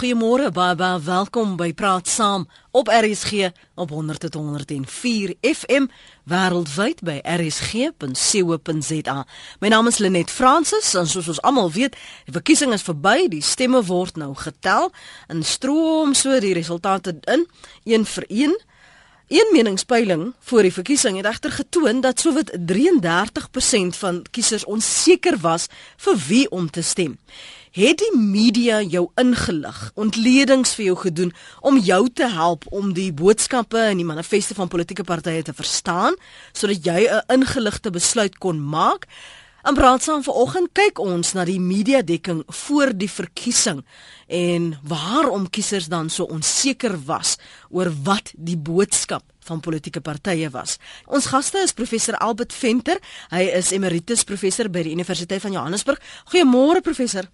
Goeiemôre baie baie welkom by Praat Saam op RSG op 100.104 FM wêreldwyd by rsg.co.za. My naam is Lenet Fransis en soos ons almal weet, die verkiesing is verby, die stemme word nou getel en stroom so die resultate in een vir een. Een meningspeiling voor die verkiesing het egter getoon dat sowat 33% van kiesers onseker was vir wie om te stem. Het die media jou ingelig, ontledings vir jou gedoen om jou te help om die boodskappe en die manifeste van politieke partye te verstaan sodat jy 'n ingeligte besluit kon maak? In Braadsam vanoggend kyk ons na die media dekking voor die verkiesing en waarom kiesers dan so onseker was oor wat die boodskap van politieke partye was. Ons gaste is professor Albert Venter. Hy is emeritus professor by die Universiteit van Johannesburg. Goeiemôre professor.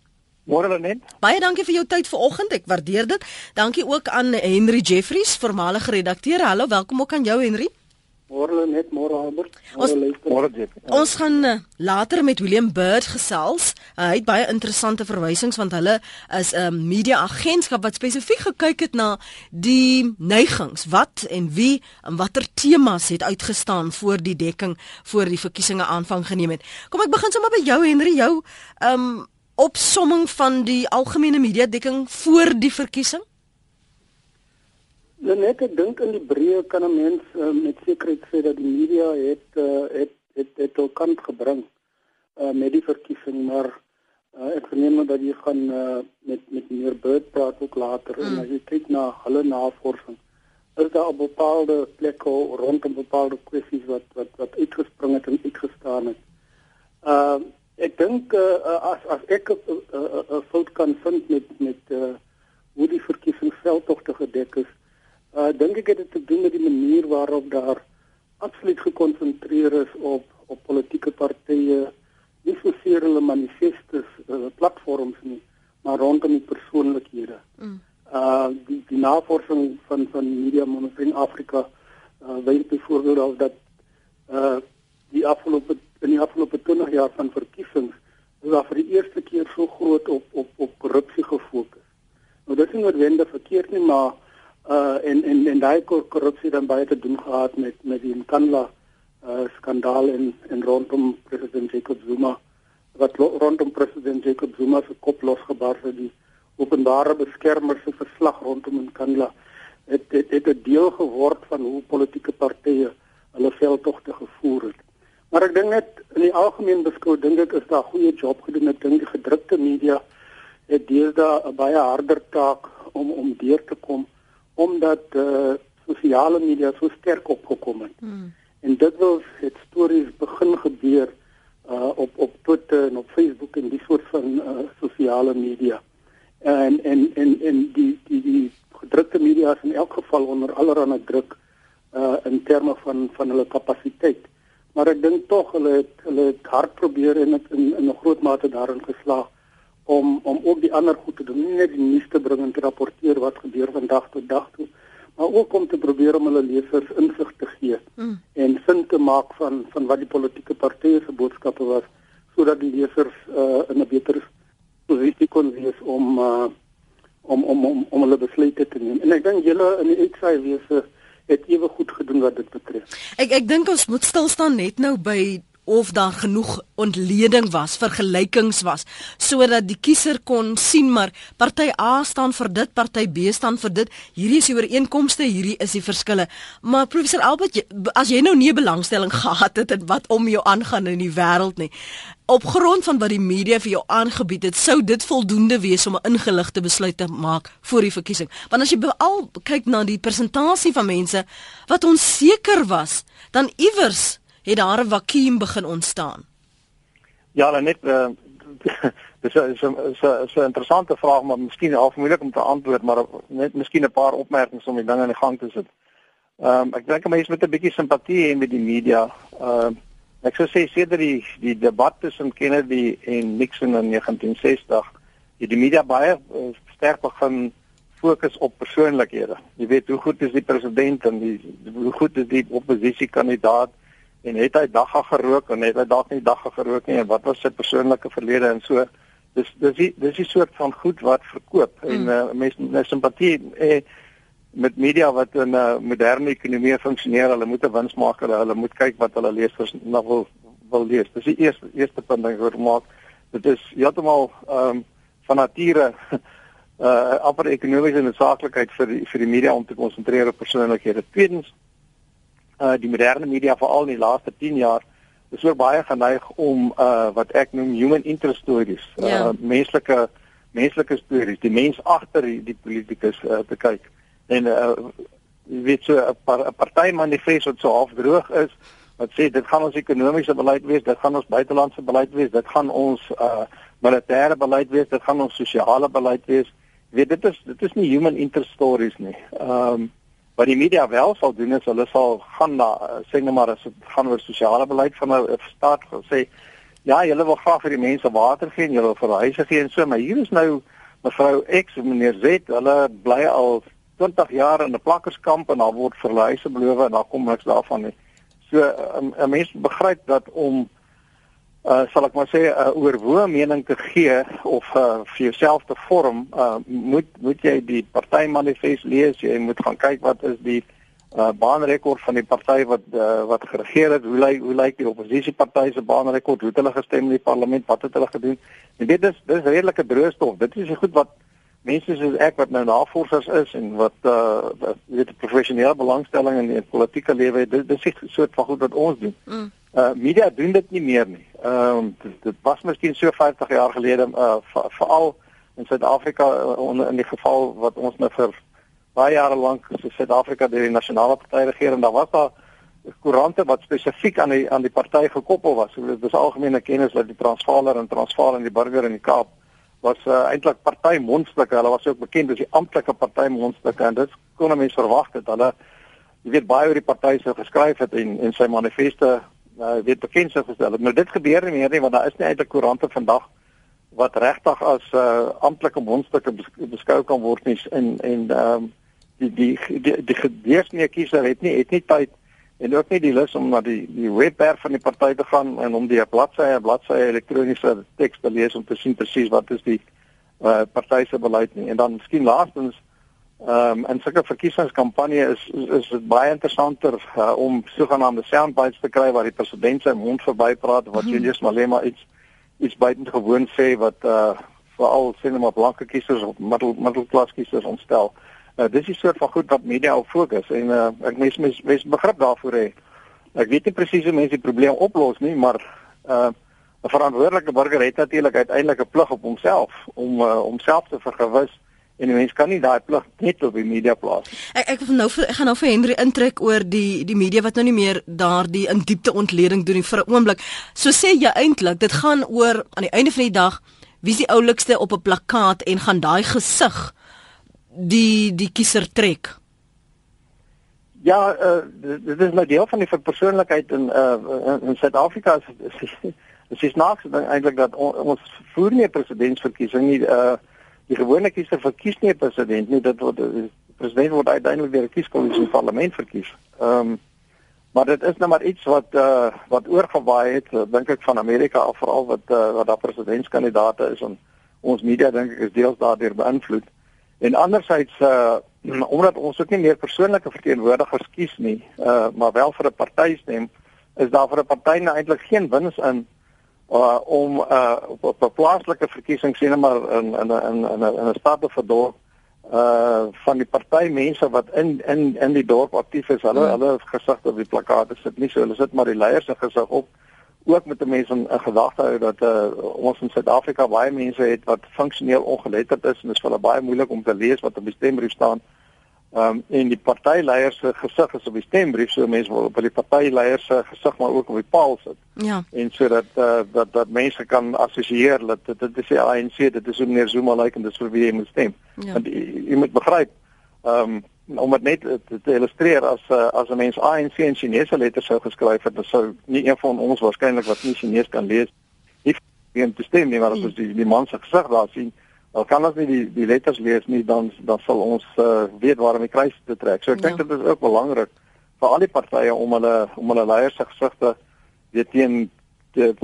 Môre Lenet. Baie dankie vir jou tyd vanoggend. Ek waardeer dit. Dankie ook aan Henry Jeffries, voormalige redakteur. Hallo, welkom ook aan jou Henry. Môre Lenet, môre Albert. Môre Jeffries. Ons gaan uh, later met William Bird gesels. Uh, hy het baie interessante verwysings want hulle is 'n um, media agentskap wat spesifiek gekyk het na die neigings, wat en wie en watter temas het uitgestaan voor die dekking voor die verkiesings aanvang geneem het. Kom ek begin sommer by jou Henry, jou ehm um, opsomming van die algemene media dekking voor die verkiesing? Net ek dink in die breë kan 'n mens uh, met sekerheid sê dat die media het uh, het het het tot kant gebring uh, met die verkiesing, maar uh, ek verneem dat jy gaan uh, met met meneer Bird praat ook later mm. en as jy kyk na hulle navorsing is daar op bepaalde plekke rondom bepaalde kwessies wat wat wat uitgespring het en uitgestaan het. Ehm uh, Ek dink uh, as as ek 'n uh, uh, uh, fout kan vind met met uh, hoe die verkiesingsveldtogte gedek is, uh, dink ek dit het te doen met die manier waarop daar absoluut gekonsentreer is op op politieke partye, nie soseer hulle manifestes, hulle platforms nie, maar rondom die persoonlikhede. Mm. Uh die die navorsing van van Media Monitoring Afrika uh wys byvoorbeeld dat uh die afgelope in die afgelope 20 jaar van verkiesings is daar vir die eerste keer so groot op op op korrupsie gefokus. Nou dit is noodwendig verkeerd nie, maar uh en en en daai korrupsie dan baie te doen gehad met met die Nkandla uh skandaal in in rondom president Jacob Zuma wat rondom president Jacob Zuma se kop losgebar het die openbare beskermer se verslag rondom Nkandla het het het 'n deel geword van hoe politieke partye hulle veldtogte gevoer het. Maar ek dink net in die algemeen beskou dink ek is daar goeie job gedoen. Ek dink die gedrukte media het deesdae 'n baie harder taak om om deur te kom omdat eh uh, sosiale media so sterk opgekom het. Hmm. En dit wil het stories begin gebeur uh op op Twitter en op Facebook en die soort van uh sosiale media. En en en en die die die gedrukte media is in elk geval onder allerlei druk uh in terme van van hulle kapasiteit maar ek dink tog hulle het hulle het hard probeer en het in in 'n groot mate daarin geslaag om om ook die ander goed te doen nie net die nuus te bring en te rapporteer wat gebeur van dag tot dag toe maar ook om te probeer om hulle lesers insig te gee mm. en sin te maak van van wat die politieke partye se boodskappe was sodat die lesers uh, in 'n beter posisie kon wees om uh, om om om om hulle besluite te neem en ek dink julle in die uitsaai wese het ewe goed gedoen wat dit betref. Ek ek dink ons moet stil staan net nou by of daar genoeg ontleding was, vergelykings was sodat die kiezer kon sien maar party A staan vir dit, party B staan vir dit. Hierdie is die ooreenkomste, hierdie is die verskille. Maar professor Albert, as jy nou nie belangstelling gehad het in wat om jou aangaan in die wêreld nie, op grond van wat die media vir jou aangebied het, sou dit voldoende wees om 'n ingeligte besluit te maak voor die verkiesing. Want as jy al kyk na die persentasie van mense wat onseker was, dan iewers het daar 'n vakuum begin ontstaan. Ja, net uh, dis is 'n is 'n interessante vraag, maar miskien half moeilik om te antwoord, maar net miskien 'n paar opmerkings om die dinge in die gang te sit. Ehm um, ek dink mense met 'n bietjie simpatie hê met die media. Ehm uh, Ek sou sê sedert die die debat tussen Kennedy en Nixon in 1960, het die media baie uh, sterk begin fokus op persoonlikhede. Jy weet hoe goed is die president en die hoe goed is die oppositiekandidaat en het hy dagga gerook en het hy dalk nie dagga gerook nie en wat was sy persoonlike verlede en so dis dis die, dis 'n soort van goed wat verkoop mm. en uh, mense mense simpatie eh, met media wat in 'n uh, moderne ekonomie funksioneer, hulle moet 'n wins maak, hulle, hulle moet kyk wat hulle lesers nog wil wil lees. Dis die eerste eerste punt wat ek wil maak. Dit is heeltemal ehm um, van nature uh amper ekonomiese noodsaaklikheid vir die, vir die media om te konsentreer op persoonlikhede. Tweedens uh die moderne media veral in die laaste 10 jaar is ook baie geneig om uh wat ek noem human interest stories, uh ja. menslike menslike stories, die mens agter die, die politikus uh, te kyk. En uh weet so 'n par, party manifest wat so half droog is wat sê dit gaan ons ekonomiese beleid wees, dit gaan ons buitelandse beleid wees, dit gaan ons uh militêre beleid wees, dit gaan ons sosiale beleid wees. Weet dit is dit is nie human interest stories nie. Ehm um, wat die media wel sal doen is hulle sal gaan na sê net maar as dit gaan oor sosiale beleid van 'n staat sê ja, julle wil graag vir die mense water gee en julle wil vir huise gee en so, maar hier is nou mevrou X en meneer Z, hulle bly al 20 jaar in 'n plakkerskamp en daar word vir hulle huise beloof en daar kom niks daarvan nie. So 'n mens begryp dat om uh sal ek maar sê 'n uh, oorwoe mening te gee of uh, vir jouself te vorm, uh moet moet jy die party manifest lees, jy moet gaan kyk wat is die uh baanrekord van die party wat uh, wat geregeer het, hoe lyk hoe lyk die oppositiepartye se baanrekord, hoe het hulle gestem in die parlement, wat het hulle gedoen? En dit is dis redelike droogstof. Dit is goed wat mense soos ek wat nou navorsers is en wat uh weet professionele belangstelling in die politieke lewe dit dis 'n soort van goed wat ons doen. Mm. Uh media doen dit nie meer nie. Ehm uh, dit, dit was miskien so 50 jaar gelede uh veral in Suid-Afrika uh, in die geval wat ons nou vir baie jare lank so Suid-Afrika deur die nasionale party regeer en daar was daar koerante wat spesifiek aan die aan die party gekoppel was. So dit is algemene kennis dat die Transvaaler en Transvaal en die Burger in die Kaap was uh, eintlik party mondstukke. Hulle was ook bekend as die amptelike party mondstukke en dit kon 'n mens verwag het. Hulle jy weet baie oor die party se geskryf het en en sy manifeste uh, weet bekend sou gestel het. Nou dit gebeur nie meer nie want daar is nie eintlik koerante vandag wat regtig as uh, amptelike mondstukke beskou kan word nie en en ehm um, die die die, gedeursnee kiezer het nie het nie tyd en ook nie die lus om na die die webwerf van die party te gaan en om die bladsye bladsye elektroniese teks te lees om te sien presies wat is die uh, party se beleid nie en dan miskien laastens ehm um, en sulke verkiesingskampanje is is dit baie interessanter uh, om sogenaamde soundbites te kry waar die president sy mond verby praat wat mm. Julius Malema iets iets buitengewoon sê wat uh veral sê net maar blanke kiesers of middel middelklas kiesers ontstel. Nou dis die soort van goed wat media op fokus en uh, ek mens mens, mens begrip daarvoor hê. Ek weet nie presies hoe mense die probleem oplos nie, maar uh, 'n uh, verantwoordelike burger het natuurlik uiteindelik 'n plig op homself om uh, homself te vergewis en die mens kan nie daai plig net op die media plaas. Ek ek nou vir, ek gaan nou vir Henry intrek oor die die media wat nou nie meer daardie in diepte ontleding doen vir 'n oomblik. So sê jy eintlik dit gaan oor aan die einde van die dag wie is die oulikste op 'n plakkaat en gaan daai gesig die die kiezer trek? Ja, uh, dit is nou deel van die persoonlikheid in uh in Suid-Afrika is is is naaks eintlik dat on, ons voer nie presidentsverkiesing nie. Uh die gewone kiezer verkies nie 'n president nie. Dit word die president word uiteindelik deur die kieskommissie in parlement verkies. Ehm um, maar dit is nou maar iets wat uh wat oorgewaai het, dink ek van Amerika af veral wat uh, wat daar presidentskandidaate is en ons media dink ek is deels daardeur beïnvloed. En andersins uh omdat ons ook nie meer persoonlike verteenwoordigers kies nie, uh maar wel vir 'n party stem, is daar vir 'n party nou eintlik geen wins in uh om uh op 'n plaaslike verkiesing sien maar in in in in 'n stad of 'n dorp uh van die party mense wat in in in die dorp aktief is, hulle hmm. hulle gesig op die plakate sit nie so hulle sit maar die leiers se gesig op ook met 'n mens in, in gedagte hou dat uh, ons in Suid-Afrika baie mense het wat funksioneel ongeletterd is en dit is vir hulle baie moeilik om te lees wat op die stembrief staan. Ehm um, en die partyleiers se gesig is op die stembrief, so mense wil op die partyleiers se gesig maar ook op die paal sit. Ja. En sodat uh, dat dat mense kan assosieer dat dit dit is die ANC, dit is hoe meneer Zuma lyk like, en dis vir wie jy moet stem. Ja. Want jy, jy moet begryp ehm um, om dit net te, te illustreer as uh, as 'n mens ANC in Chinese letters sou geskryf het, dan sou nie een van ons waarskynlik wat nie Chinees kan lees nie geen te stem nie, maar as ons die die man se gesig daar sien, dan kan ons nie die die letters lees nie, dan dan sal ons uh, weet waarom die kruis te trek. So ek dink ja. dit is ook belangrik vir al die partye om hulle om hulle leiers se gesigte weet teen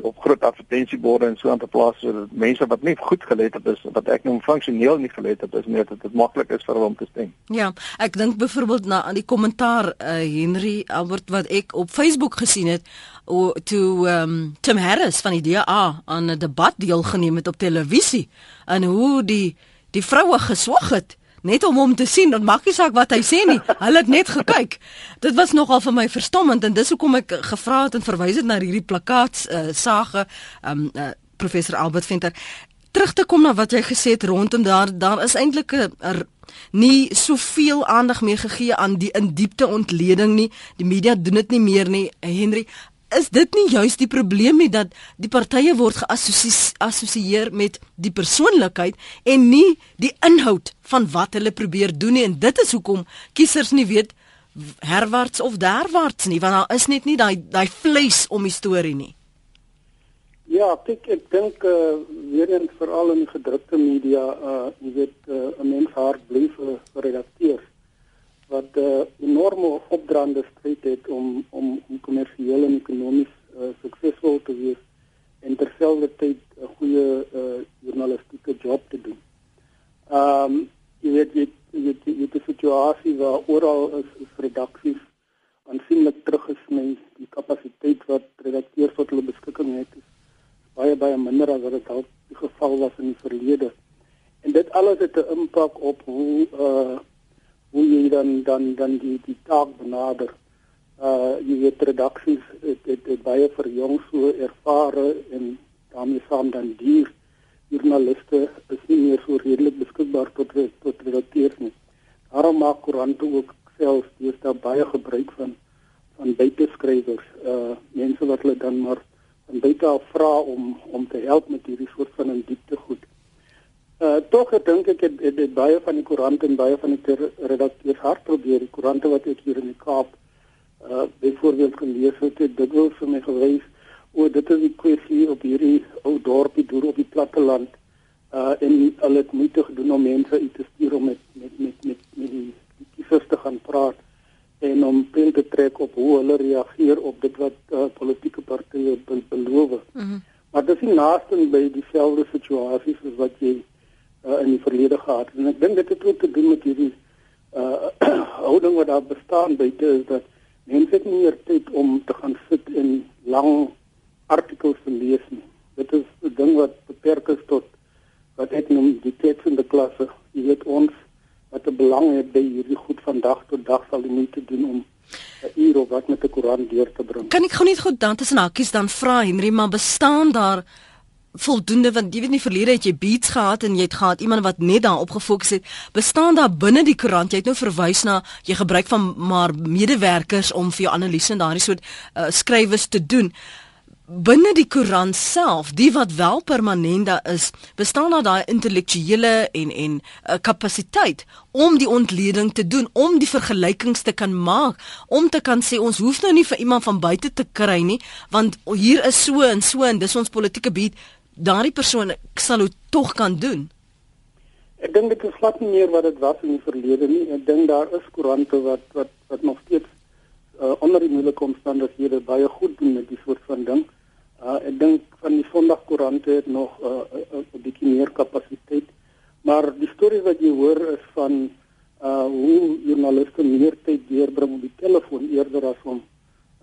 op groot advertensieborde en so aan te plaas sodat mense wat nie goed gelet het is wat ek noem funksioneel nie gelet het is net dat dit maklik is vir hulle om te stem. Ja, ek dink byvoorbeeld na aan die kommentaar uh, Henry Albert wat ek op Facebook gesien het toe um, Tim Harris van die DA aan 'n debat deelgeneem het op televisie en hoe die die vroue geswag het net om hom te sien, dan maak nie saak wat hy sê nie. Hulle het net gekyk. Dit was nogal vir my verstommend en dis hoekom ek gevra het en verwys het na hierdie plakkaat uh, sage um uh, professor Albert Venter terug te kom na wat jy gesê het rondom daar daar is eintlik 'n er, nie soveel aandag meer gegee aan die in diepte ontleding nie. Die media doen dit nie meer nie. Henry, is dit nie juist die probleem nie dat die partye word geassosieer met die persoonlikheid en nie die inhoud van wat hulle probeer doen nie en dit is hoekom kiesers nie weet herwaarts of derwaarts nie want daar is net nie daai daai vleis om die storie nie. Ja, ek ek dink uh, weer eens veral in gedrukte media uh jy weet uh, 'n mens hart bly vir redakteurs wat 'n uh, enorme opdraande stryd het om om om kommersieel en ekonomies uh, suksesvol te wees en terselfdertyd 'n goeie uh, journalistieke job te doen. Ehm um, jy weet jy jy jy jy die situasie waar oral is, is redaksies aansienlik teruggesny die kapasiteit wat redakteurs tot hulle beskikking het is baie baie minder as wat dit al die geval was in die verlede. En dit alles het 'n impak op hoe uh hoe jy dan dan dan die die taak benader. Uh jy weet redaksies het, het, het baie vir jong so ervare en daarmee saam dan die journaliste is nie meer so redelik beskikbaar tot tot redakteurs nie. Daarom maak koerante ook self daar baie gebruik van van buiteskrywers, uh mense wat hulle dan maar van buite af vra om om te help met hierdie soort van in diepte goed. Uh tog ek dink ek het, het, het baie van die koerante en baie van die redakteurs hard probeer die koerante wat ek hier in die Kaap uh byvoorbeeld gelees het, het dit wil vir my gewys o dit is die kwessie op hierdie ou dorpie deur op die platte land uh en hulle het moeite gedoen om mense uit te stuur om met met met met, met die kiesers te gaan praat en om punt te trek op hoe hulle reageer op dit wat uh, politieke partye be beloof. Mm -hmm. Maar dit is naaste by dieselfde situasies as wat jy uh, in die verlede gehad. En ek dink dit het ook te doen met hierdie uh houding wat daar bestaan buite is dat mense nie meer tyd om te gaan sit en lang artikels te lees nie. Dit is 'n ding wat beperk is tot wat ek noem die teks in die klasse. Jy weet ons wat 'n belang het by hierdie goed van dag tot dag sal die moeite doen om uur of wat met 'n koerant deur te bring. Kan ek gou net goed dan tussen hakkies dan vra Henry, maar bestaan daar voldoende want jy weet nie verlede het jy beats gehad en jy het gehad iemand wat net daarop gefokus het. Bestaan daar binne die koerant jy het nou verwys na jy gebruik van maar medewerkers om vir jou analise en daardie soort uh, skrywes te doen. Binne die koerant self die wat wel permanent daar is bestaan daar daai intellektuele en en uh, kapasiteit om die ontleding te doen om die vergelykings te kan maak om te kan sê ons hoef nou nie vir iemand van buite te kry nie want hier is so en so en dis ons politieke beat daardie persoon sal dit tog kan doen. Ek dink dit is glad nie meer wat dit was in die verlede nie. Ek dink daar is koerante wat wat wat nog steeds uh, onder die moeilike omstandighede baie goed doen met die soort van ding. Uh, ek dink van die Sondagkoerante het nog 'n uh, uh, uh, bietjie meer kapasiteit. Maar die stories wat jy hoor is van uh hoe journaliste meer tyd deurbring op die telefoon eerder as om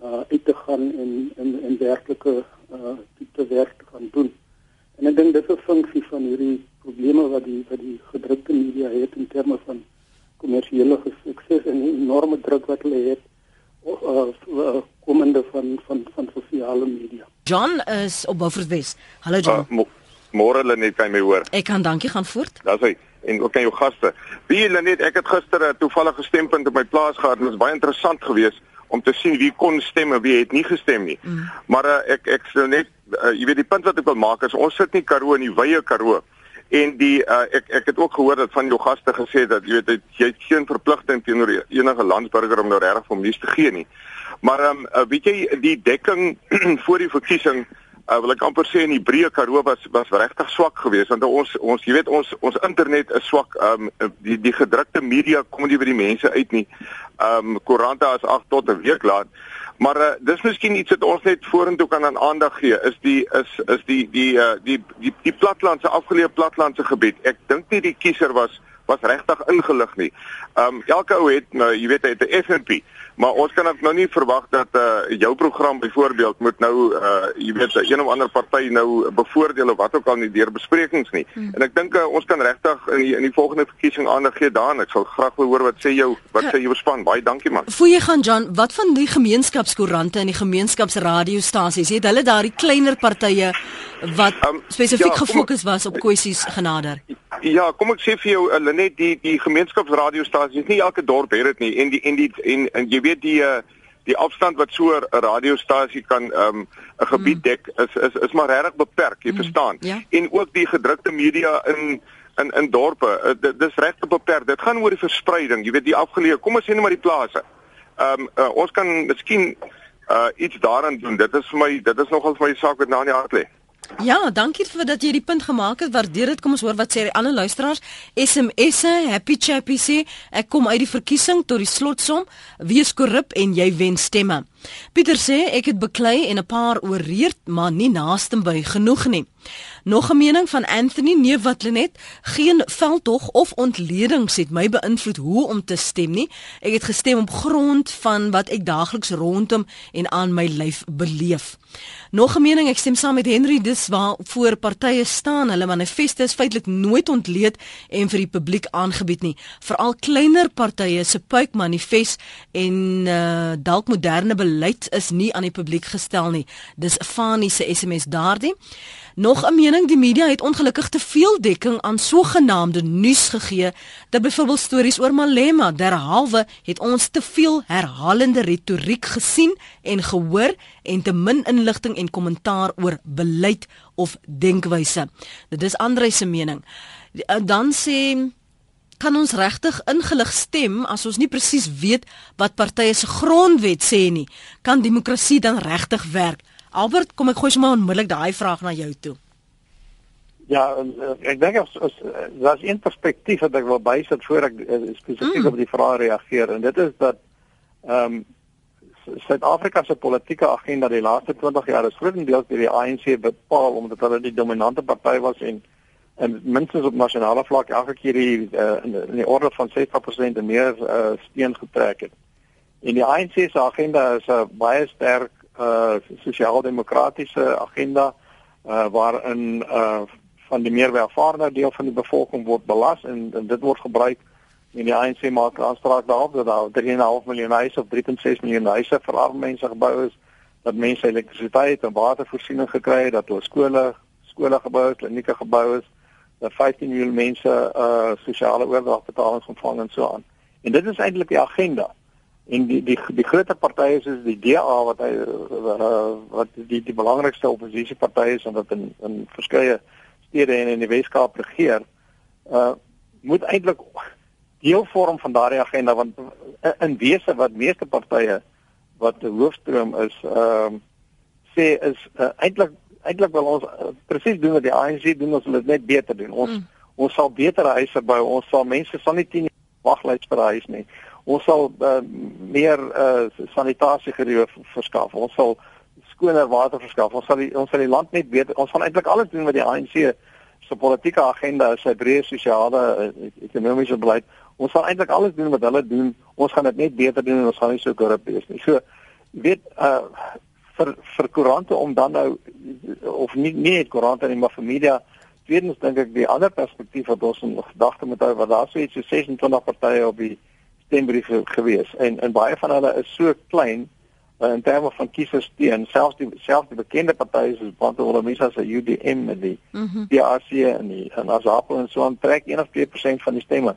uh uit te gaan en en en werklike uh te werk te gaan doen. En ek dink dit is 'n funksie van hierdie probleme wat die wat die gedrukte media het in terme van kommersiële sukses en die enorme druk wat hulle het uh, uh, komende van van van sosiale media. John is op Beaufort West. Hallo John. Uh, Môre hulle net kan my hoor. Ek kan dankie gaan voort. Daar's hy en ook aan jou gaste. Wie hulle net ek het gister 'n toevallige stempunt op my plaas gehad en dit was baie interessant geweest om te sien wie kon stem en wie het nie gestem nie. Mm. Maar uh, ek ek sou net uh, jy weet die punt wat ek wil maak is ons sit nie Karoo in die wye Karoo en die uh, ek ek het ook gehoor dat van jou gaste gesê dat jy weet jy het geen verpligting teenoor enige landsburger om nou regtig vir nuus te gee nie. Maar ehm um, uh, weet jy die dekking voor die verkiesing uh, wil ek amper sê in die breë Karoo was was regtig swak geweest want ons ons jy weet ons ons internet is swak um, die die gedrukte media kom nie by die mense uit nie ehm um, koerante as 8 tot 'n week laat. Maar uh, dis miskien iets wat ons net vorentoe kan aan aandag gee is die is is die die uh, die die die platlandse afgeleë platlandse gebied. Ek dink nie die kiezer was was regtig ingelig nie. Ehm um, elke ou het nou jy weet hy het 'n FNP. Maar ons kan nou nie verwag dat uh jou program byvoorbeeld moet nou uh jy weet een of ander party nou bevoordeel of wat ook al nie deur besprekings nie. Hmm. En ek dink uh, ons kan regtig in die, in die volgende verkiesing aandag gee daaraan. Ek sal graag wil hoor wat sê jou wat sê jou span. Baie dankie man. Voor jy gaan John, wat van die gemeenskapskoerante en die gemeenskapsradiostasies? Het hulle daardie kleiner partye wat um, spesifiek ja, gefokus was op kwessies genader? Ja, kom ek sê vir jou, Lenet, die die gemeenskapsradiostasies, nie elke dorp het dit nie en die en die en, en jy weet die uh, die afstand wat so 'n radiostasie kan um 'n gebied mm. dek is is is maar regtig beperk, jy mm. verstaan. Ja. En ook die gedrukte media in in in dorpe, uh, dis regtig beperk. Dit gaan oor die verspreiding, jy weet die afgeleë, kom ons sê net maar die plase. Um uh, ons kan miskien uh iets daaraan doen. Dit is vir my dit is nogal vir my saak wat nou in die hart lê. Ja, dankie vir dat jy die punt gemaak het. Waardeer dit. Kom ons hoor wat sê die ander luisteraars. SMS'e, Happy Chappy sê, ek kom uit die verkiesing tot die slotsom, wees korrup en jy wen stemme. Pieter sê ek het beklei en 'n paar ooreed, maar nie naaste by genoeg nie. Nog 'n mening van Anthony nee wat Lenet, geen veldtog of ontledings het my beïnvloed hoe om te stem nie. Ek het gestem op grond van wat ek daagliks rondom en aan my lyf beleef. Nog 'n mening, ek stem saam met Henry, dis waar voor partye staan, hulle manifeste is feitelik nooit ontleed en vir die publiek aangebied nie. Veral kleiner partye se puik manifest en uh, dalk moderne beleid is nie aan die publiek gestel nie. Dis Fanie se SMS daardie. Nog 'n mening, die media het ongelukkig te veel dekking aan sogenaamde nuus gegee. Dat byvoorbeeld stories oor Malema, derhalwe het ons te veel herhalende retoriek gesien en gehoor en te min inligting en kommentaar oor beleid of denkwyse. Dit is Andre se mening. Eh, dan sê kan ons regtig ingelig stem as ons nie presies weet wat partye se grondwet sê nie? Kan demokrasie dan regtig werk? Albert, kom ek gooi sommer onmiddellik daai vraag na jou toe. Ja, ek dink as as daar's een perspektief wat ek wil bysit voor ek uh, spesifiek mm. op die vraag reageer en dit is dat ehm um, Suid-Afrika se politieke agenda die laaste 20 jaar is grootendeels deur die ANC bepaal omdat hulle die dominante party was en en minstens op nasionale vlak elke keer die uh, in, in die orde van 60% en meer uh, steun getrek het. En die ANC se agenda is 'n uh, baie sterk uh sosiaal-demokratiese agenda uh waarin uh van die meer welvarende deel van die bevolking word belas en, en dit word gebruik en die ANC maak aanspraak daarop dat daar 3.5 miljoen huise of 3.6 miljoen huise vir arme mense gebou is dat mense elektrisiteit en watervoorsiening gekry het dat hulle skole skole gebou het, klinieke gebou is 15 miljoen mense uh sosiale oordragbetalings ontvang en so aan. En dit is eintlik die agenda en die die die groter partye soos die DA wat hy uh, wat die die belangrikste oppositiepartye is en wat in in verskeie stede en in die Weskaap regeer uh moet eintlik deel vorm van daardie agenda want uh, in wese wat meeste partye wat die hoofstroom is ehm uh, sê is uh, eintlik eintlik wil ons uh, presies doen wat die ANC doen ons wil dit net beter doen ons mm. ons sal beter huise bou ons sal mense sal nie 10 waglys vir huis nie ons sal uh, meer uh, sanitasie geriewe verskaf. Ons sal skoner water verskaf. Ons sal die, ons sal die land net beter. Ons gaan eintlik alles doen met die ANC se politieke agenda, sy breë sosiale ekonomiese beleid. Ons sal eintlik alles doen wat hulle doen. Ons gaan dit net beter doen en ons gaan nie so korrup wees nie. So weet uh vir vir koerante om dan nou of nie nie net koerante nie maar vir media. Tweedens dink ek die ander perspektief wat ons in gedagte moet hou wat daar so iets so 26 partye op die stembriewe gewees. En en baie van hulle is so klein uh, in terme van kiesersteun selfs die selfs die bekende partye soos Bantolamisa se UDM en die mm -hmm. DRC en die en Asapo en so aan trek 1 of 2% van die stemme.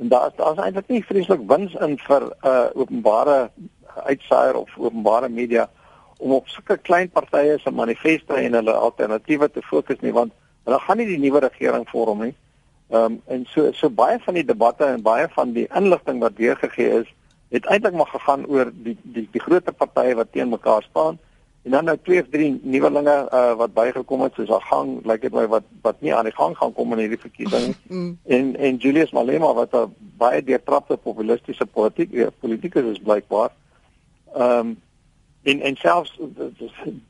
En daar is daar is eintlik nie vreeslik wins in vir 'n uh, openbare uitsaaier of openbare media om op sulke klein partye se manifeste en hulle alternatiewe te fokus nie want hulle gaan nie die nuwe regering vorm nie Ehm um, en so so baie van die debatte en baie van die inligting wat weergegee is, het eintlik maar gegaan oor die die die groter partye wat teen mekaar staan En dan nou twee of drie nuwelinge uh, wat bygekom het soos Agang, lyk like dit my wat wat nie aan die gang gaan kom in hierdie verkiesing mm. en en Julius Malema wat 'n baie deurtrapte populistiese politiek eh, politikus is blykbaar. Ehm um, en en selfs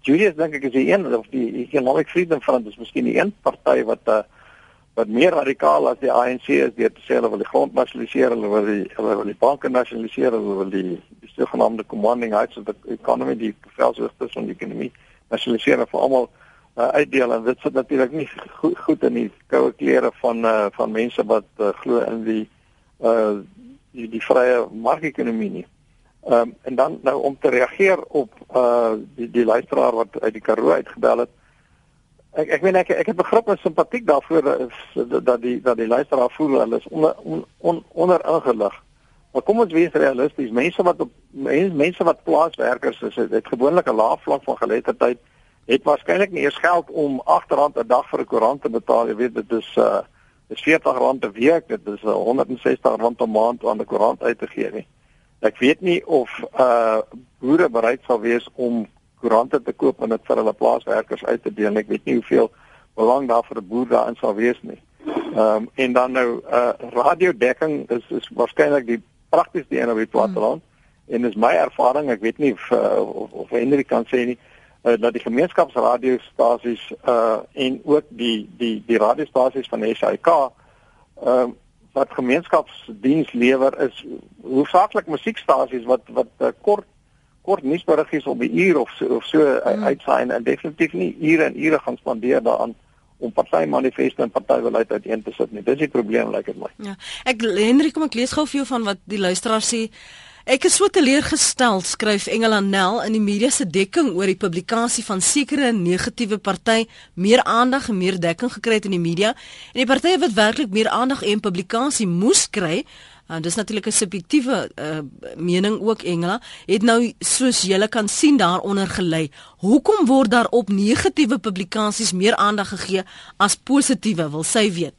Julius dink ek is die een of die Economic Freedom Front is miskien die een party wat uh, wat meer radikaal as die ANC is deur te sê hulle wil die grond nasionaliseer, hulle wil die hulle wil die banke nasionaliseer, hulle wil die die sogenaamde commanding heights of the economy, die velshoogtes van die ekonomie nasionaliseer vir almal uh, uitdeel en dit sit natuurlik nie goed, goed in die koue klere van uh, van mense wat uh, glo in die uh die, die vrye markekonomie nie. Ehm um, en dan nou om te reageer op uh die die luisteraar wat uit die Karoo uitgebel het ek ek weet ek ek het begrip en simpatiek daarvoor dat, die dat die luisteraar voel hulle is onder on, on, onder ingelig. Maar kom ons wees realisties. Mense wat op mense, mense wat plaaswerkers is, het, het gewoonlik 'n lae vlak van geletterdheid. Het waarskynlik nie eens geld om R8 'n dag vir 'n koerant te betaal. Jy weet dit is uh is R40 'n week, dit is R160 'n maand om 'n koerant uit te gee nie. Ek weet nie of uh boere bereid sal wees om koerante te koop en dit vir hulle plaaswerkers uit te deel. Ek weet nie hoeveel belang daar vir 'n boer daarin sal wees nie. Ehm um, en dan nou uh radiodekking is is waarskynlik die praktiesste een op die platteland hmm. en is my ervaring, ek weet nie of uh, of, of Henry kan sê nie uh, dat die gemeenskapsradiostasies uh en ook die die die radiostasies van SAK ehm uh, wat gemeenskapsdiens lewer is hoofsaaklik musiekstasies wat wat uh, kort kort nuusberiggies op 'n uur of so of so hmm. uitsaai en definitief nie ure en ure gaan spandeer daaraan om party manifeste en party beleid uiteen te sit nie. Dis die probleem lyk like dit my. Ja. Ek Henry kom ek lees gou vir jou van wat die luisteraar sê. Ek is so teleurgestel, skryf Engela Nel in die media se dekking oor die publikasie van sekere negatiewe party meer aandag en meer dekking gekry het in die media en die partye wat werklik meer aandag en publikasie moes kry En uh, dis natuurlik 'n subjektiewe uh, mening ook Engela het nou soos julle kan sien daaronder gelei. Hoekom word daar op negatiewe publikasies meer aandag gegee as positiewe wil sy weet.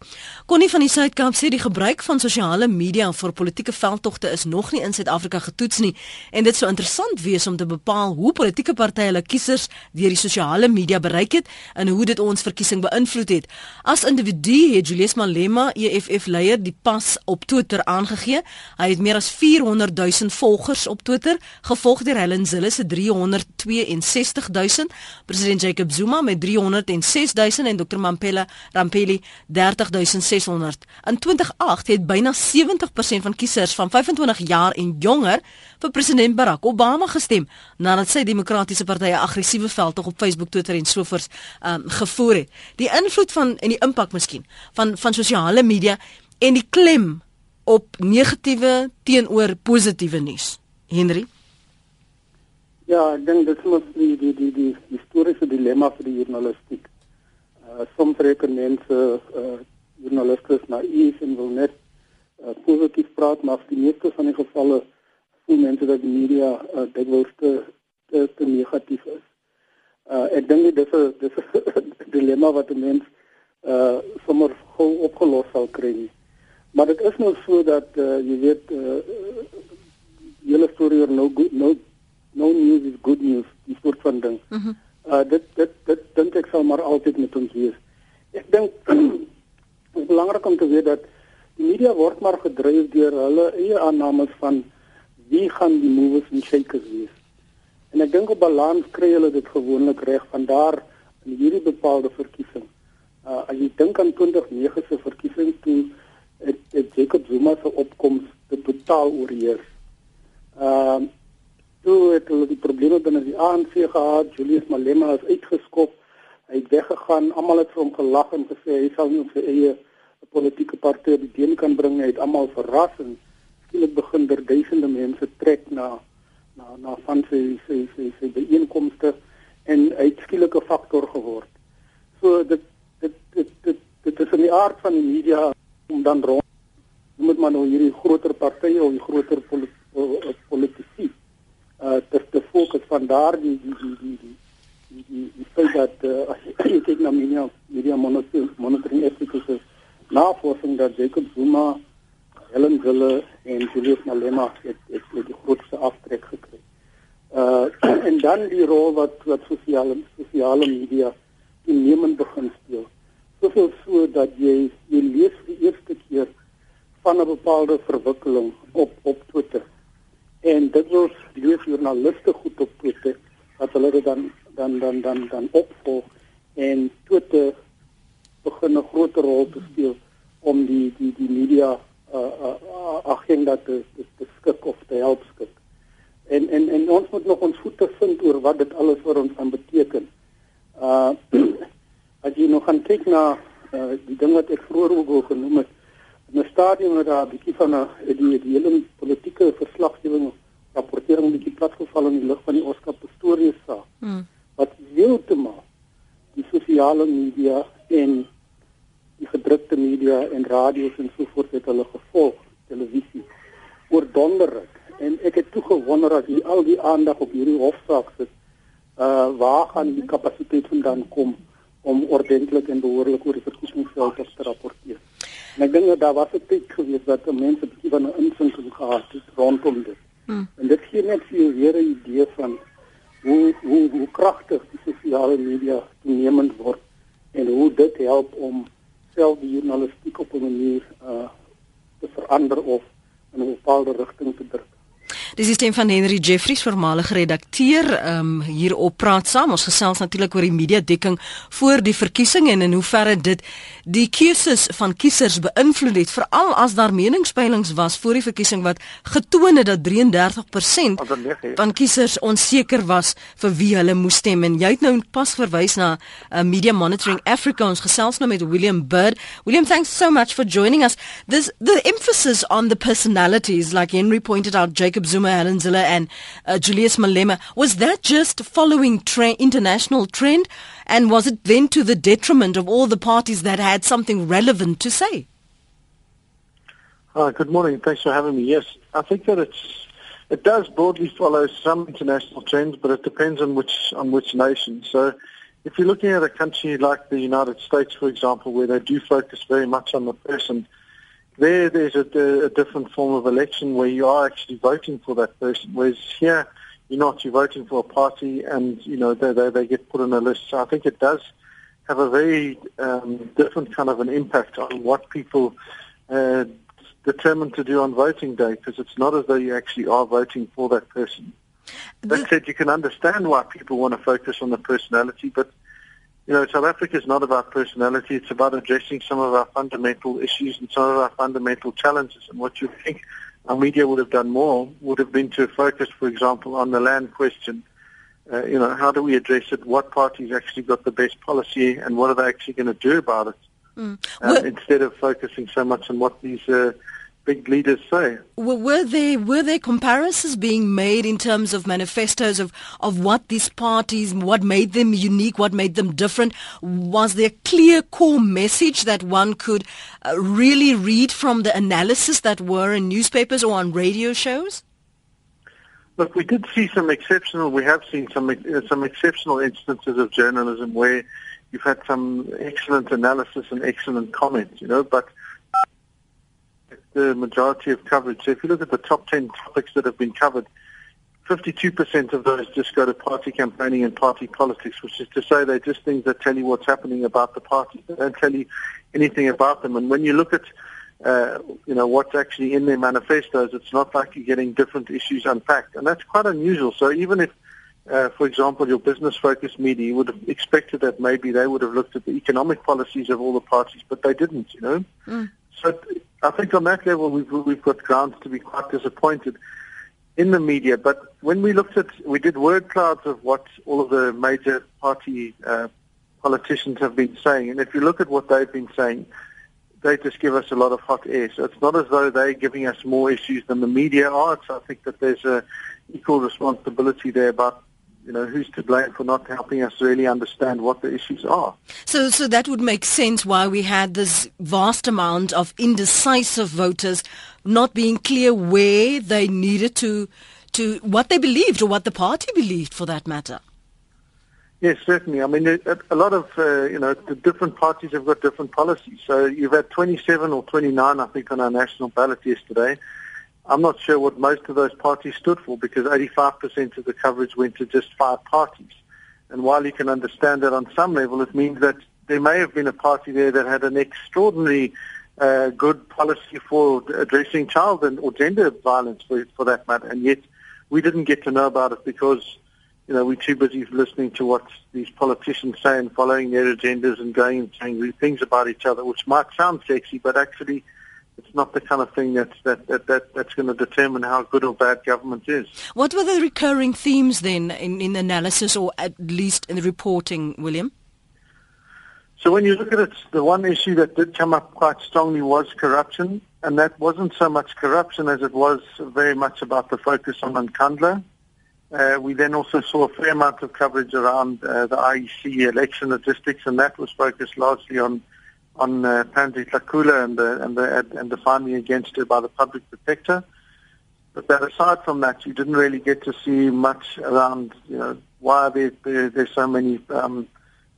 Connie van die Suid-Kaap sê die gebruik van sosiale media vir politieke veldtogte is nog nie in Suid-Afrika getoets nie en dit sou interessant wees om te bepaal hoe politieke partye hulle kiesers deur die sosiale media bereik het en hoe dit ons verkiesing beïnvloed het. As individu het Julius Malema, EFF leier, die pas op Twitter aange gegee. Hy het meer as 400 000 volgers op Twitter, gevolg deur Helen Zille se 362 000, president Jacob Zuma met 306 000 en Dr Mampela Rampeli 30 600. In 2008 het byna 70% van kiesers van 25 jaar en jonger vir president Barack Obama gestem nadat sy demokratiese partye aggressiewe veldtog op Facebook, Twitter en sovoorts um, gevoer het. Die invloed van en die impak miskien van van sosiale media en die klem op negatiewe teenoor positiewe nuus. Henry Ja, ek dink dit is die die die die historiese dilemma vir die journalistiek. Uh soms reken mense uh journaliste is naïef en wil net uh, positief praat, maar in meeste van die gevalle voel mense dat die media uh, dikwels te, te te negatief is. Uh ek dink dit is 'n dis 'n dilemma wat 'n mens uh sommer gou opgelos sal kry. Nie. Maar dit is nou so dat uh, jy weet uh julle storie oor no good no no news is good news, die soort van ding. Mm uh dit dit dit dink ek sal maar altyd met ons wees. Ek dink dit is belangrik om te weet dat die media word maar gedryf deur hulle eie aannames van wie gaan die movers en shakers wees. En ek dink op balans kry hulle dit gewoonlik reg van daar in hierdie bepaalde verkiesing. Uh as jy dink aan 2009 se verkiesing toe het, het Jacob Zuma se opkoms totaal oorheers. Ehm uh, toe het hulle die probleme binne die ANC gehad. Julius Malema is uitgeskop. Hy het weggegaan. Almal het vir hom gelag en gesê hy sal nie sy eie politieke party op die been kan bring nie. Hy het almal verras en skielik begin der duisende mense trek na na na van sy sy sy sy byeenkomste en hy het skielik 'n faktor geword. So dit dit dit dit dit is in die aard van die media om dan rond moet maar nou hierdie groter partye of die groter politici uh te te fokus van daardie die die die die die, die, die feit dat uh, as jy kyk na media media monitoring monitoring ethics is navorsing dat Jacob Zuma, Helen Zille en Julius Malema het het, het die grootste aftrek gekry. Uh en dan die rol wat wat sosiale sosiale media toenemend begin speel. Soveel so dat jy jy lees vir die eerste keer van 'n bepaalde verwikkeling op op Twitter En dit word lees joernaliste goed op Twitter wat hulle dit dan dan dan dan dan opvolg en Twitter begin 'n groot rol te speel om die die die media uh, uh, agenda te, te te skik of te help skik. En en en ons moet nog ons voete vind oor wat dit alles vir ons gaan beteken. Uh as jy nog gaan kyk na uh, die ding wat ek vroeër ook genoem het, in 'n stadium waar daar 'n bietjie van 'n die die hele politieke verslaggewing rapportering 'n bietjie platgeval in die lig van die Oscar Pistorius saak. Hmm. Wat heeltemal die sosiale media en die gedrukte media en radio's en so voort het hulle gevolg, televisie oor donderryk. En ek het toe gewonder as jy al die aandag op hierdie hofsaak sit, uh waar gaan die kapasiteit vandaan kom om ordentlik en behoorlik oor die verkiesingsveld te rapporteer? En ek dink dat daar was 'n tyd gewees dat mense bietjie van 'n insig gehad het rondom dit. Hmm. En dit gee net vir weer 'n idee van hoe hoe hoe kragtig die sosiale media toenemend word en hoe dit help om self die journalistiek op 'n manier uh te verander of in 'n bepaalde rigting te druk. Dis is stem van Henry Jeffries, voormalige redakteur, um hier op praat saam. Ons gesels natuurlik oor die media dekking voor die verkiesing en in hoeverre dit die keuses van kiesers beïnvloed het, veral as daar meningspeilings was voor die verkiesing wat getoon het dat 33% van kiesers onseker was vir wie hulle moes stem. En jy het nou pas verwys na uh, Media Monitoring Africa. Ons gesels nou met William Bird. William, thanks so much for joining us. This the emphasis on the personalities like Henry pointed out Jacob Zuma Zuma, Helen and uh, Julius Malema. Was that just following tra- international trend? And was it then to the detriment of all the parties that had something relevant to say? Good morning. Thanks for having me. Yes, I think that it's it does broadly follow some international trends, but it depends on which on which nation. So, if you're looking at a country like the United States, for example, where they do focus very much on the person, there, there's a, a, different form of election where you are actually voting for that person. Whereas here, you're not. You're voting for a party, and you know they they, they get put on a list. So I think it does have a very um, different kind of an impact on what people uh, determine to do on voting day, because it's not as though you actually are voting for that person. That said, you can understand why people want to focus on the personality, but you know, South Africa is not about personality. It's about addressing some of our fundamental issues and some of our fundamental challenges. And what you think our media would have done more would have been to focus, for example, on the land question. Uh, you know, how do we address it? What parties actually got the best policy, and what are they actually going to do about it? Mm. Uh, instead of focusing so much on what these uh, big leaders say. Were there were there comparisons being made in terms of manifestos of, of what these parties, what made them unique, what made them different? Was there a clear core message that one could uh, really read from the analysis that were in newspapers or on radio shows? Look, we did see some exceptional. We have seen some uh, some exceptional instances of journalism where you've had some excellent analysis and excellent comments. You know, but the majority of coverage. So if you look at the top 10 topics that have been covered, 52% of those just go to party campaigning and party politics, which is to say they're just things that tell you what's happening about the party. They don't tell you anything about them. And when you look at, uh, you know, what's actually in their manifestos, it's not like you're getting different issues unpacked. And that's quite unusual. So even if, uh, for example, your business-focused media, you would have expected that maybe they would have looked at the economic policies of all the parties, but they didn't, you know. Mm. So I think on that level, we've, we've got grounds to be quite disappointed in the media. But when we looked at, we did word clouds of what all of the major party uh, politicians have been saying. And if you look at what they've been saying, they just give us a lot of hot air. So it's not as though they're giving us more issues than the media are. So I think that there's a equal responsibility there about you know, who's to blame for not helping us really understand what the issues are? So, so that would make sense why we had this vast amount of indecisive voters not being clear where they needed to, to what they believed or what the party believed, for that matter. Yes, certainly. I mean, a lot of, uh, you know, the different parties have got different policies. So you've had 27 or 29, I think, on our national ballot yesterday. I'm not sure what most of those parties stood for because 85% of the coverage went to just five parties. And while you can understand that on some level, it means that there may have been a party there that had an extraordinary uh, good policy for addressing child and or gender violence for, for that matter, and yet we didn't get to know about it because you know we're too busy listening to what these politicians say and following their agendas and going and saying things about each other, which might sound sexy, but actually it's not the kind of thing that's that, that, that that's going to determine how good or bad government is. What were the recurring themes then in, in analysis or at least in the reporting, William? So when you look at it, the one issue that did come up quite strongly was corruption, and that wasn't so much corruption as it was very much about the focus on Nkandla. Uh, we then also saw a fair amount of coverage around uh, the IEC election logistics, and that was focused largely on on uh, Pansy and the and the and the finding against her by the public protector. But that aside from that, you didn't really get to see much around, you know, why there, there there's so many um,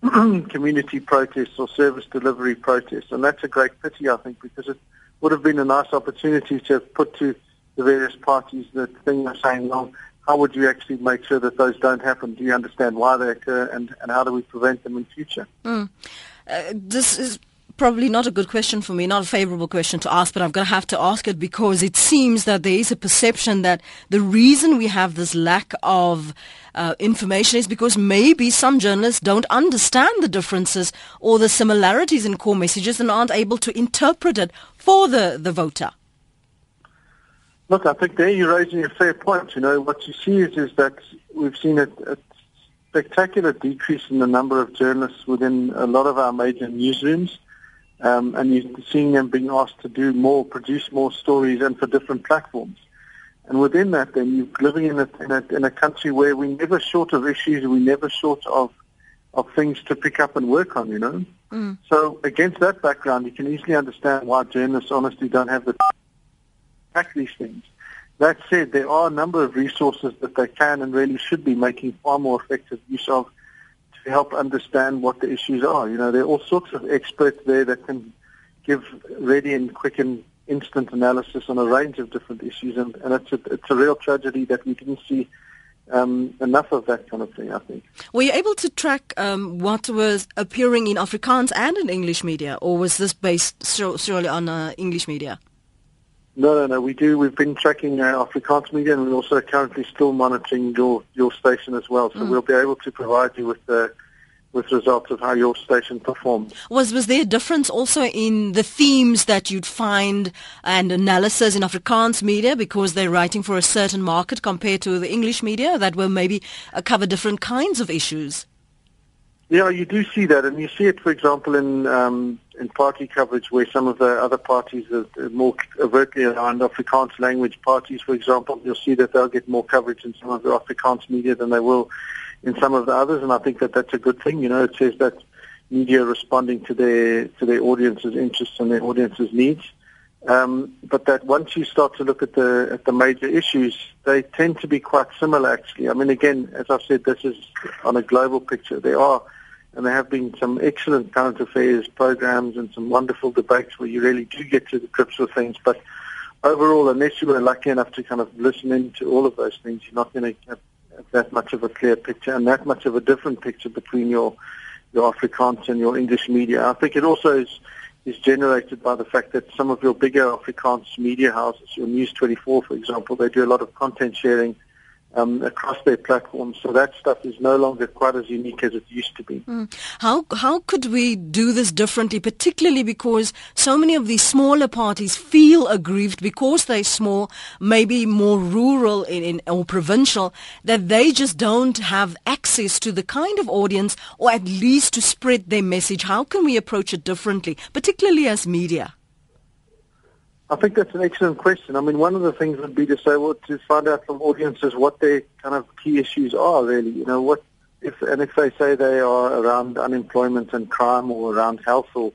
community protests or service delivery protests. And that's a great pity, I think, because it would have been a nice opportunity to have put to the various parties the thing of saying, well, how would you actually make sure that those don't happen? Do you understand why they occur and, and how do we prevent them in future? Mm. Uh, this is probably not a good question for me, not a favorable question to ask, but I'm going to have to ask it because it seems that there is a perception that the reason we have this lack of uh, information is because maybe some journalists don't understand the differences or the similarities in core messages and aren't able to interpret it for the, the voter. Look, I think there you're raising a fair point. You know, what you see is, is that we've seen a, a spectacular decrease in the number of journalists within a lot of our major newsrooms. Um, and you're seeing them being asked to do more, produce more stories, and for different platforms. And within that, then you're living in a, in a, in a country where we're never short of issues, we're never short of of things to pick up and work on, you know. Mm. So against that background, you can easily understand why journalists honestly don't have the track these things. That said, there are a number of resources that they can and really should be making far more effective use of help understand what the issues are. You know, there are all sorts of experts there that can give ready and quick and instant analysis on a range of different issues, and, and it's, a, it's a real tragedy that we didn't see um, enough of that kind of thing, I think. Were you able to track um, what was appearing in Afrikaans and in English media, or was this based solely on uh, English media? No, no, no. We do. We've been tracking uh, Afrikaans media, and we're also currently still monitoring your your station as well. So mm. we'll be able to provide you with the uh, with results of how your station performed. Was was there a difference also in the themes that you'd find and analysis in Afrikaans media because they're writing for a certain market compared to the English media that will maybe uh, cover different kinds of issues? Yeah, you do see that, and you see it, for example, in um, in party coverage where some of the other parties are more overtly around Afrikaans language parties, for example, you'll see that they'll get more coverage in some of the Afrikaans media than they will in some of the others, and I think that that's a good thing. You know, it says that media responding to their to their audience's interests and their audience's needs. Um, but that once you start to look at the at the major issues, they tend to be quite similar. Actually, I mean, again, as I've said, this is on a global picture. There are and there have been some excellent current affairs programs and some wonderful debates where you really do get to the grips with things. But overall, unless you were lucky enough to kind of listen into all of those things, you're not going to have that much of a clear picture and that much of a different picture between your your Afrikaans and your English media. I think it also is is generated by the fact that some of your bigger Afrikaans media houses, your News 24, for example, they do a lot of content sharing um, across their platforms. So that stuff is no longer quite as unique as it used to be. Mm. How how could we do this differently, particularly because so many of these smaller parties feel aggrieved because they're small, maybe more rural in, in, or provincial, that they just don't have access to the kind of audience or at least to spread their message. How can we approach it differently, particularly as media? I think that's an excellent question. I mean, one of the things would be to say, well, to find out from audiences what their kind of key issues are, really. You know, what if and if they say they are around unemployment and crime or around health or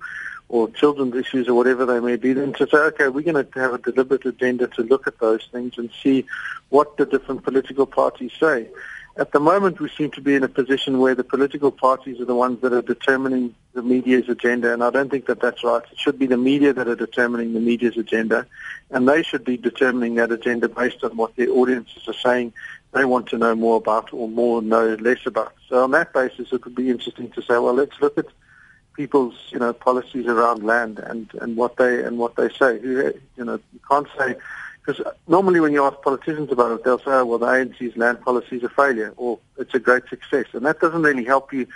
or children's issues or whatever they may be, then to say, okay, we're going to have a deliberate agenda to look at those things and see what the different political parties say. At the moment, we seem to be in a position where the political parties are the ones that are determining the media's agenda, and I don't think that that's right. It should be the media that are determining the media's agenda, and they should be determining that agenda based on what their audiences are saying they want to know more about or more know less about. So on that basis, it would be interesting to say, well, let's look at people's you know policies around land and and what they and what they say. You know, you can't say because normally when you ask politicians about it, they'll say, oh, well, the ANC's land policy is a failure or it's a great success, and that doesn't really help you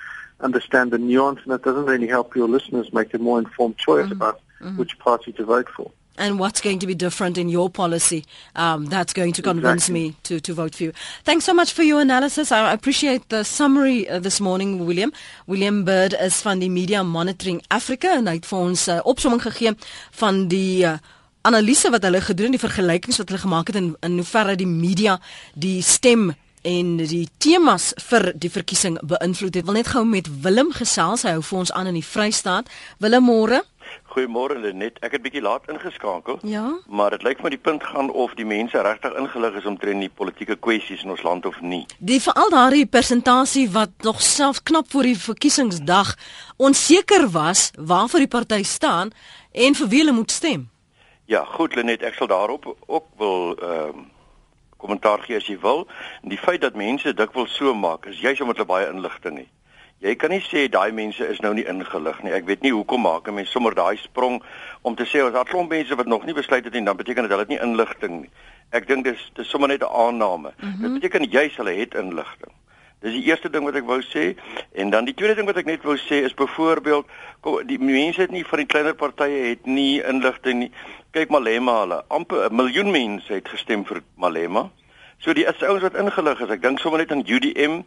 understand the nuance, and it doesn't really help your listeners make a more informed choice mm-hmm. about mm-hmm. which party to vote for. And what's going to be different in your policy um, that's going to convince exactly. me to, to vote for you. Thanks so much for your analysis. I appreciate the summary uh, this morning, William. William Bird is van die Media Monitoring Africa en hy het vir ons 'n uh, opsomming gegee van die uh, analise wat hulle gedoen het, die vergelykings wat hulle gemaak het in in hoe ver die media die stem en die temas vir die verkiesing beïnvloed het. Wil net gou met Willem gesels. Hy hou vir ons aan in die Vrystaat. Willem môre. Goeiemôre Lenet. Ek het bietjie laat ingeskakel. Ja. Maar dit lyk my die punt gaan of die mense regtig ingelig is omtrent die politieke kwessies in ons land of nie. Die veral daardie persentasie wat nog self knap voor die verkiesingsdag onseker was waarvoor die party staan en vir wie hulle moet stem. Ja, goed Lenet, ek sal daarop ook wil ehm uh, kommentaar gee as jy wil. En die feit dat mense dikwels so maak is juis omdat hulle baie inligting het. Jy kan nie sê daai mense is nou nie ingelig nie. Ek weet nie hoekom maak 'n mens sommer daai sprong om te sê as daar klomp mense wat nog nie besluit het nie, dan beteken dit hulle het nie inligting nie. Ek dink dis dis sommer net 'n aanname. Mm -hmm. Dit beteken juis hulle het inligting. Dis die eerste ding wat ek wou sê en dan die tweede ding wat ek net wou sê is byvoorbeeld die mense het nie van die kleiner partye het nie inligting nie. Kyk Malema hulle amper 'n miljoen mense het gestem vir Malema. So die is ouens wat ingelig is. Ek dink sommer net aan UDM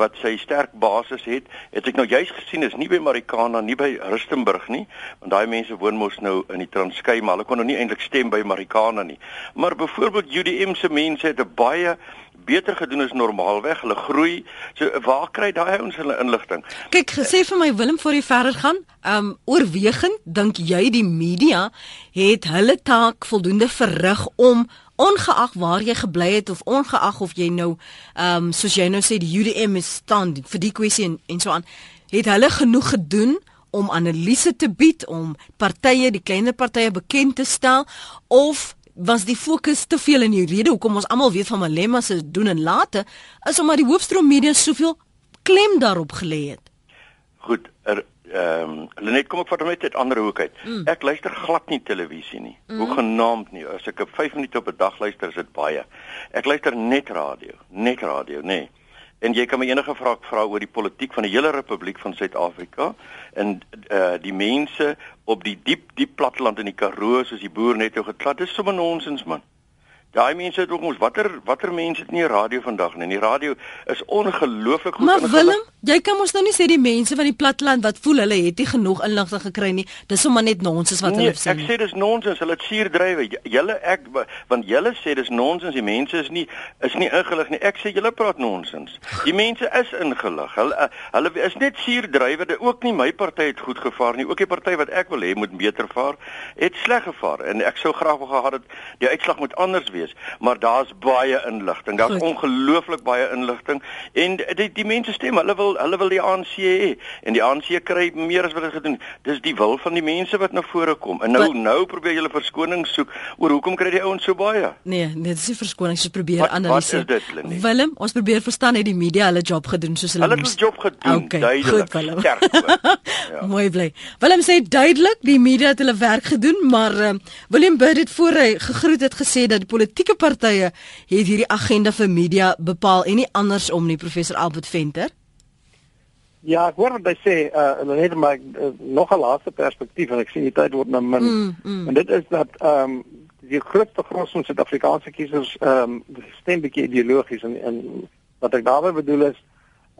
wat sy sterk basis het. Het ek nou juis gesien is nie by Marikana nie by Rustenburg nie, want daai mense woon mos nou in die Transkei, maar hulle kon nou nie eintlik stem by Marikana nie. Maar byvoorbeeld UDM se mense het 'n baie beter gedoen as normaalweg. Hulle groei. So waar kry daai ouens hulle inligting? Kyk, gesê vir my Willem voor jy verder gaan, ehm um, oorwegend dink jy die media het hulle taak voldoende verrig om ongeag waar jy gebly het of ongeag of jy nou ehm um, soos jy nou sê die UDM is staan vir die kwessie en en so aan het hulle genoeg gedoen om analise te bied om partye die kleiner partye bekend te stel of was die fokus te veel in die rede hoekom ons almal weet van Malema se doen en late is omdat die hoofstroom media soveel klem daarop gelê het. Goed, er, ehm um, Lenet kom ek vat hom net uit ander hoek uit. Mm. Ek luister glad nie televisie nie. Mm. Hoe genaamd nie. As ek op 5 minute op 'n dag luister, is dit baie. Ek luister net radio, net radio, nê. Nee. En jy kan my enige vraag vra oor die politiek van die hele Republiek van Suid-Afrika en uh, die mense op die diep diep platteland in die Karoo soos die boer net nou geklad. Dis sommer nonsens man. Daai mense het ook ons watter watter mense het nie radio vandag nie. Die radio is ongelooflik goed Maar Willem, jy kan mos nou nie sê die mense van die platteland wat voel hulle het nie genoeg inligting gekry nie. Dis sommer net nonsens wat nee, hulle sê. Ek sê dis nonsens. Hulle het suur drywe. Julle ek want julle sê dis nonsens. Die mense is nie is nie ingelig nie. Ek sê julle praat nonsens. Die mense is ingelig. Hulle hulle is net suur drywe. Dit ook nie my party het goed gevaar nie. Ook die party wat ek wil hê moet beter vaar, het sleg gevaar. En ek sou graag wou gehad het die uitslag moet anders wees wees, maar daar's baie inligting. Daar's ongelooflik baie inligting en die die mense stem, hulle wil hulle wil die ANC hê en die ANC kry meer as wat hulle gedoen. Dis die wil van die mense wat na vore kom. En nou but, nou probeer julle verskoning soek oor hoekom kry die ouens so baie? Nee, nee, dis nie verskoning, ons probeer analiseer. Willem, ons probeer verstaan het die media hulle job gedoen soos hulle Hulle het hulle job gedoen, okay, duidelik. Goed, ja. Mooi bly. Willem sê duidelik die media het hulle werk gedoen, maar uh, Willem Bird het voor hy gegroet het gesê dat die politieke partye het hierdie agenda vir media bepaal en nie andersom nie professor Albert Venter. Ja, ek hoor wat hy sê, uh net maar uh, nog 'n laaste perspektief en ek sien die tyd word nou min. Mm, mm. En dit is dat ehm um, die grootste gros van Suid-Afrikaanse kiesers ehm um, stem bietjie ideologies en en wat ek daarmee bedoel is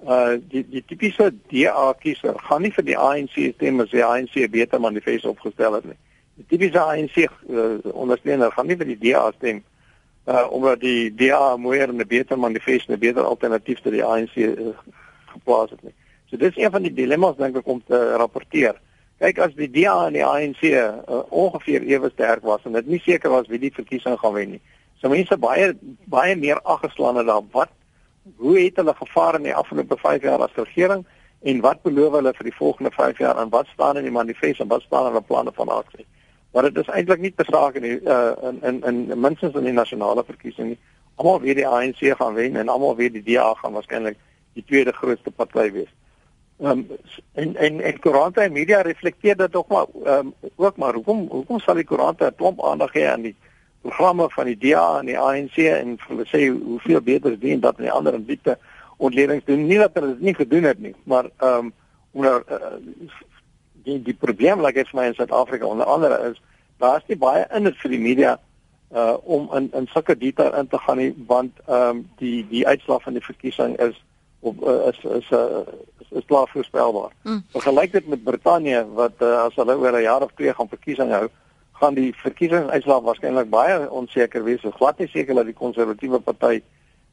uh die die tipiese DA kiezer gaan nie vir die ANC stem as die ANC 'n beter manifest opgestel het nie. Die tipiese ANC uh, ondersteuner gaan nie vir die DA stem uh omdat die DA mooier en 'n beter manifest en 'n beter alternatief tot die ANC uh, geplaas het nie. So dis een van die dilemma's dink ek om te rapporteer. Kyk as die DA en die ANC uh, ongeveer ewe sterk was en dit nie seker was wie die verkiesing gaan wen nie. So mense baie baie meer aggeslaan het daar wat hoe het hulle gevaar in die afgelope 5 jaar as regering en wat beloof hulle vir die volgende 5 jaar en wat staan in die manifest en wat staan in hulle planne van aksie. Maar dit is eintlik nie te saak in die, uh, in in in minstens in die nasionale verkiesing nie. Almal weet die ANC gaan wen en almal weet die DA gaan waarskynlik die tweede grootste party wees. Ehm um, en en en koerante en media reflekteer dit ook maar ehm um, ook maar hoekom hoekom sal die koerante 'n klomp aandag gee aan die programme van die DA en die ANC en sê hoeveel beter is dit en dat en die ander in diepte ontledings doen nie dat hulle dit nie gedoen het nie maar ehm um, onder uh, die die probleem like vir my in Suid-Afrika onder andere is daar is nie baie in dit vir die media uh om in in sulke detail in te gaan nie want ehm um, die die uitslag van die verkiesing is op uh, is is uh, is, is klaar voorspelbaar. Mm. Vergelyk dit met Brittanje wat uh, as hulle oor 'n jaar of twee gaan verkiesing hou, gaan die verkiesingsuitslag waarskynlik baie onseker wees. So glad nie seker dat die konservatiewe party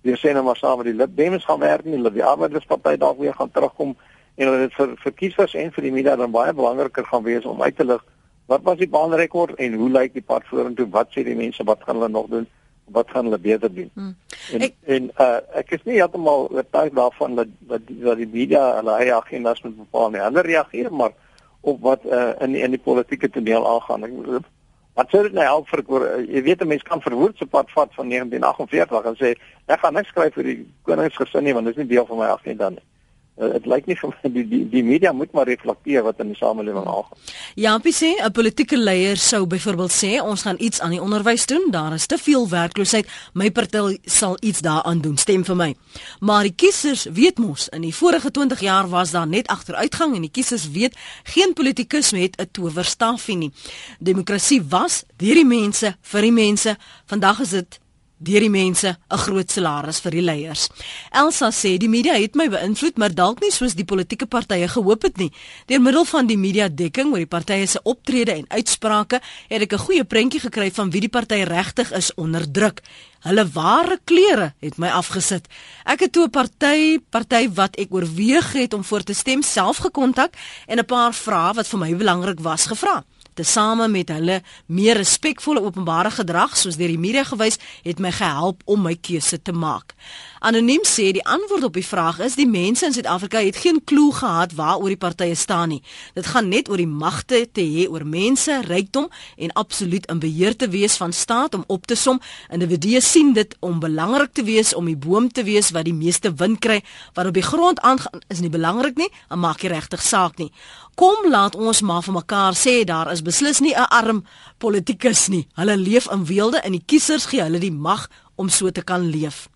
weer sê nou maar saam met die Lib Dems gaan werk nie, dat die Arbeidersparty dalk weer gaan terugkom en dat dit vir verkiesers en vir die media dan baie belangriker gaan wees om uit te lig wat was die baanrekord en hoe lyk die pad vorentoe? Wat sê die mense wat gaan hulle nog doen? wat gaan hulle beter doen. Hmm. En ek, en uh, ek is nie heeltemal oortuig daarvan dat dat die, dat die media hulle eie agendas moet bepaal nie. Hulle reageer maar op wat uh, in die, in die politieke toneel aangaan. Ek wat sê dit nou help vir uh, jy weet 'n mens kan verwoord se pad vat van 1948 en sê ek gaan niks skryf vir die koningsgesin nie want dit is nie deel van my agenda nie. Eh, dit lyk nie vir my die die die media moet maar reflekteer wat in die samelewing aangaan. Jampie sê 'n politieke leier sou byvoorbeeld sê ons gaan iets aan die onderwys doen, daar is te veel werkloosheid, my party sal iets daaraan doen, stem vir my. Maar die kiesers weet mos in die vorige 20 jaar was daar net agteruitgang en die kiesers weet geen politikus het 'n towerstafie nie. Demokrasie was deur die mense vir die mense. Vandag is dit deur die mense 'n groot salaris vir die leiers. Elsa sê die media het my beïnvloed, maar dalk nie soos die politieke partye gehoop het nie. Deur middel van die media dekking oor die partye se optrede en uitsprake, het ek 'n goeie prentjie gekry van wie die party regtig is onder druk. Hulle ware kleure het my afgesit. Ek het toe 'n party party wat ek oorweeg het om voor te stem self gekontak en 'n paar vrae wat vir my belangrik was gevra tesame met hulle meer respekvolle openbare gedrag soos deur die media gewys het my gehelp om my keuse te maak. Anoniem sê die antwoord op die vraag is die mense in Suid-Afrika het geen klou gehad waaroor die partye staan nie. Dit gaan net oor die magte te hê oor mense, rykdom en absoluut in beheer te wees van staat om op te som. Individue sien dit om belangrik te wees om die boom te wees wat die meeste wind kry, wat op die grond aangaan is nie belangrik nie, en maak nie regtig saak nie. Kom laat ons maar vir mekaar sê daar is beslis nie 'n arm politikus nie. Hulle leef in weelde en die kiesers gee hulle die mag om so te kan leef.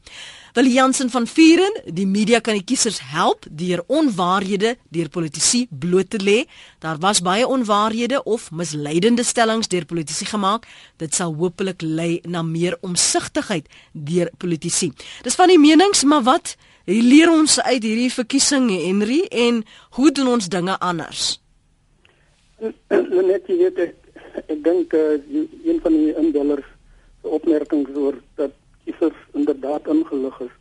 Wil Jansen van Vuren, die media kan die kiesers help deur onwaarhede deur politici bloot te lê. Daar was baie onwaarhede of misleidende stellings deur politici gemaak. Dit sal hopelik lei na meer omsigtigheid deur politici. Dis van die menings, maar wat leer ons uit hierdie verkiesing Henry en hoe doen ons dinge anders? Net jy weet ek, ek dink uh, een van die indellers se opmerkings oor dat kiesers inderdaad ingelig is,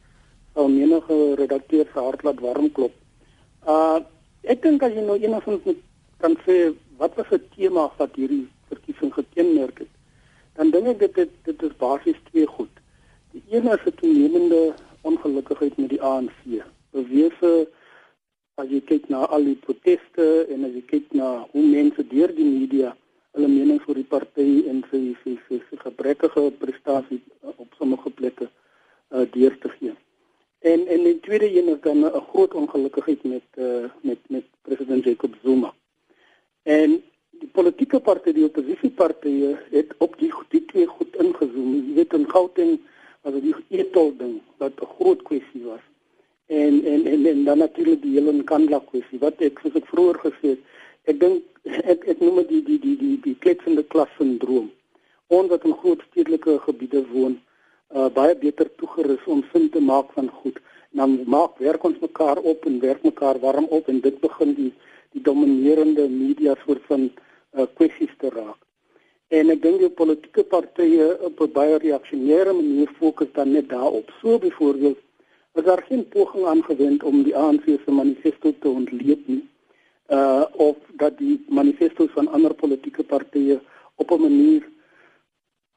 sal menige redakteur se hart laat warm klop. Uh ek dink as jy nou enigstens moet kan sê wat was 'n tema wat hierdie verkiesing gekenmerk het, dan dink ek dit dit, dit is basies twee goed. Die een is 'n toenemende ongelukkigheid met die ANC. Bewese as jy kyk na al die proteste en as jy kyk na hoe mense deur die media hulle menings oor die party en sy sy sy, sy gebrekkige prestasie op sommige plekke uh, deur te gee. En en die tweede een is dan 'n groot ongelukkigheid met uh, met met president Jacob Zuma. En die politieke partye, die oppositiepartye het op die die twee goed ingezoom. Jy weet in Gauteng was dit die etol ding wat 'n groot kwessie was. En en en, en dan natuurlik die hele Nkandla kwessie wat ek soos ek vroeër gesê het, ek dink ek ek noem dit die die die die die kletsende klas sindroom. Ons wat in groot stedelike gebiede woon, uh baie beter toegerus om sin te maak van goed. Dan maak werk ons mekaar op en werk mekaar warm op en dit begin die die dominerende media soort van uh kwessies te raak. En ek dink die politieke partye op 'n baie reaksionêre manier fokus dan net daarop. So byvoorbeeld is daar geen poging aangewend om die ANC se manifesto te ontleed nie uh of dat die manifestos van ander politieke partye op 'n manier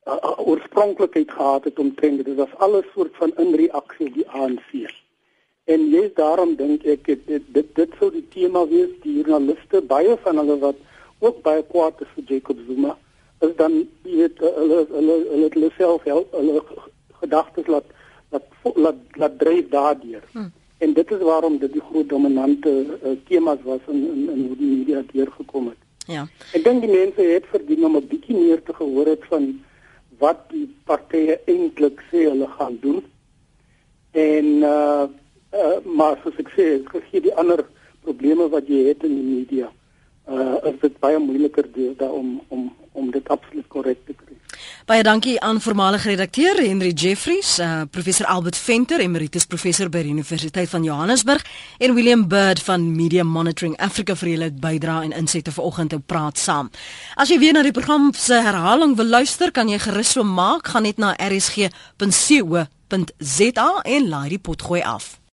uh, uh, oorspronklikheid gehad het om trend dit was alles soort van in reaksie op die ANC. En jy's daarom dink ek dit dit, dit dit sou die tema wees die joernaliste baie van hulle wat ook baie kwaad is vir Jacob Zuma is dan weet hulle hulle hulle hulle self help hulle gedagtes laat laat laat, laat dryf daardeur. Hmm. En dit is waarom dit die groot dominante uh, temas was in in in hoe die media deurgekom het. Ja. Ek dink die mense het verdien om 'n bietjie meer te gehoor het van wat die partye eintlik sê hulle gaan doen. En uh, uh maar soos ek sê, ek sien die ander probleme wat jy het in die media. Uh is dit baie moeiliker daarom om om dit absoluut korrek te kry. Baie dankie aan voormalige redakteur Henry Jeffries, uh, professor Albert Venter, emeritus professor by die Universiteit van Johannesburg en William Bird van Media Monitoring Africa vir julle bydrae en insette vanoggend op praat saam. As jy weer na die program se herhaling wil luister, kan jy gerus so maak, gaan net na rsg.co.za en laai die potgooi af.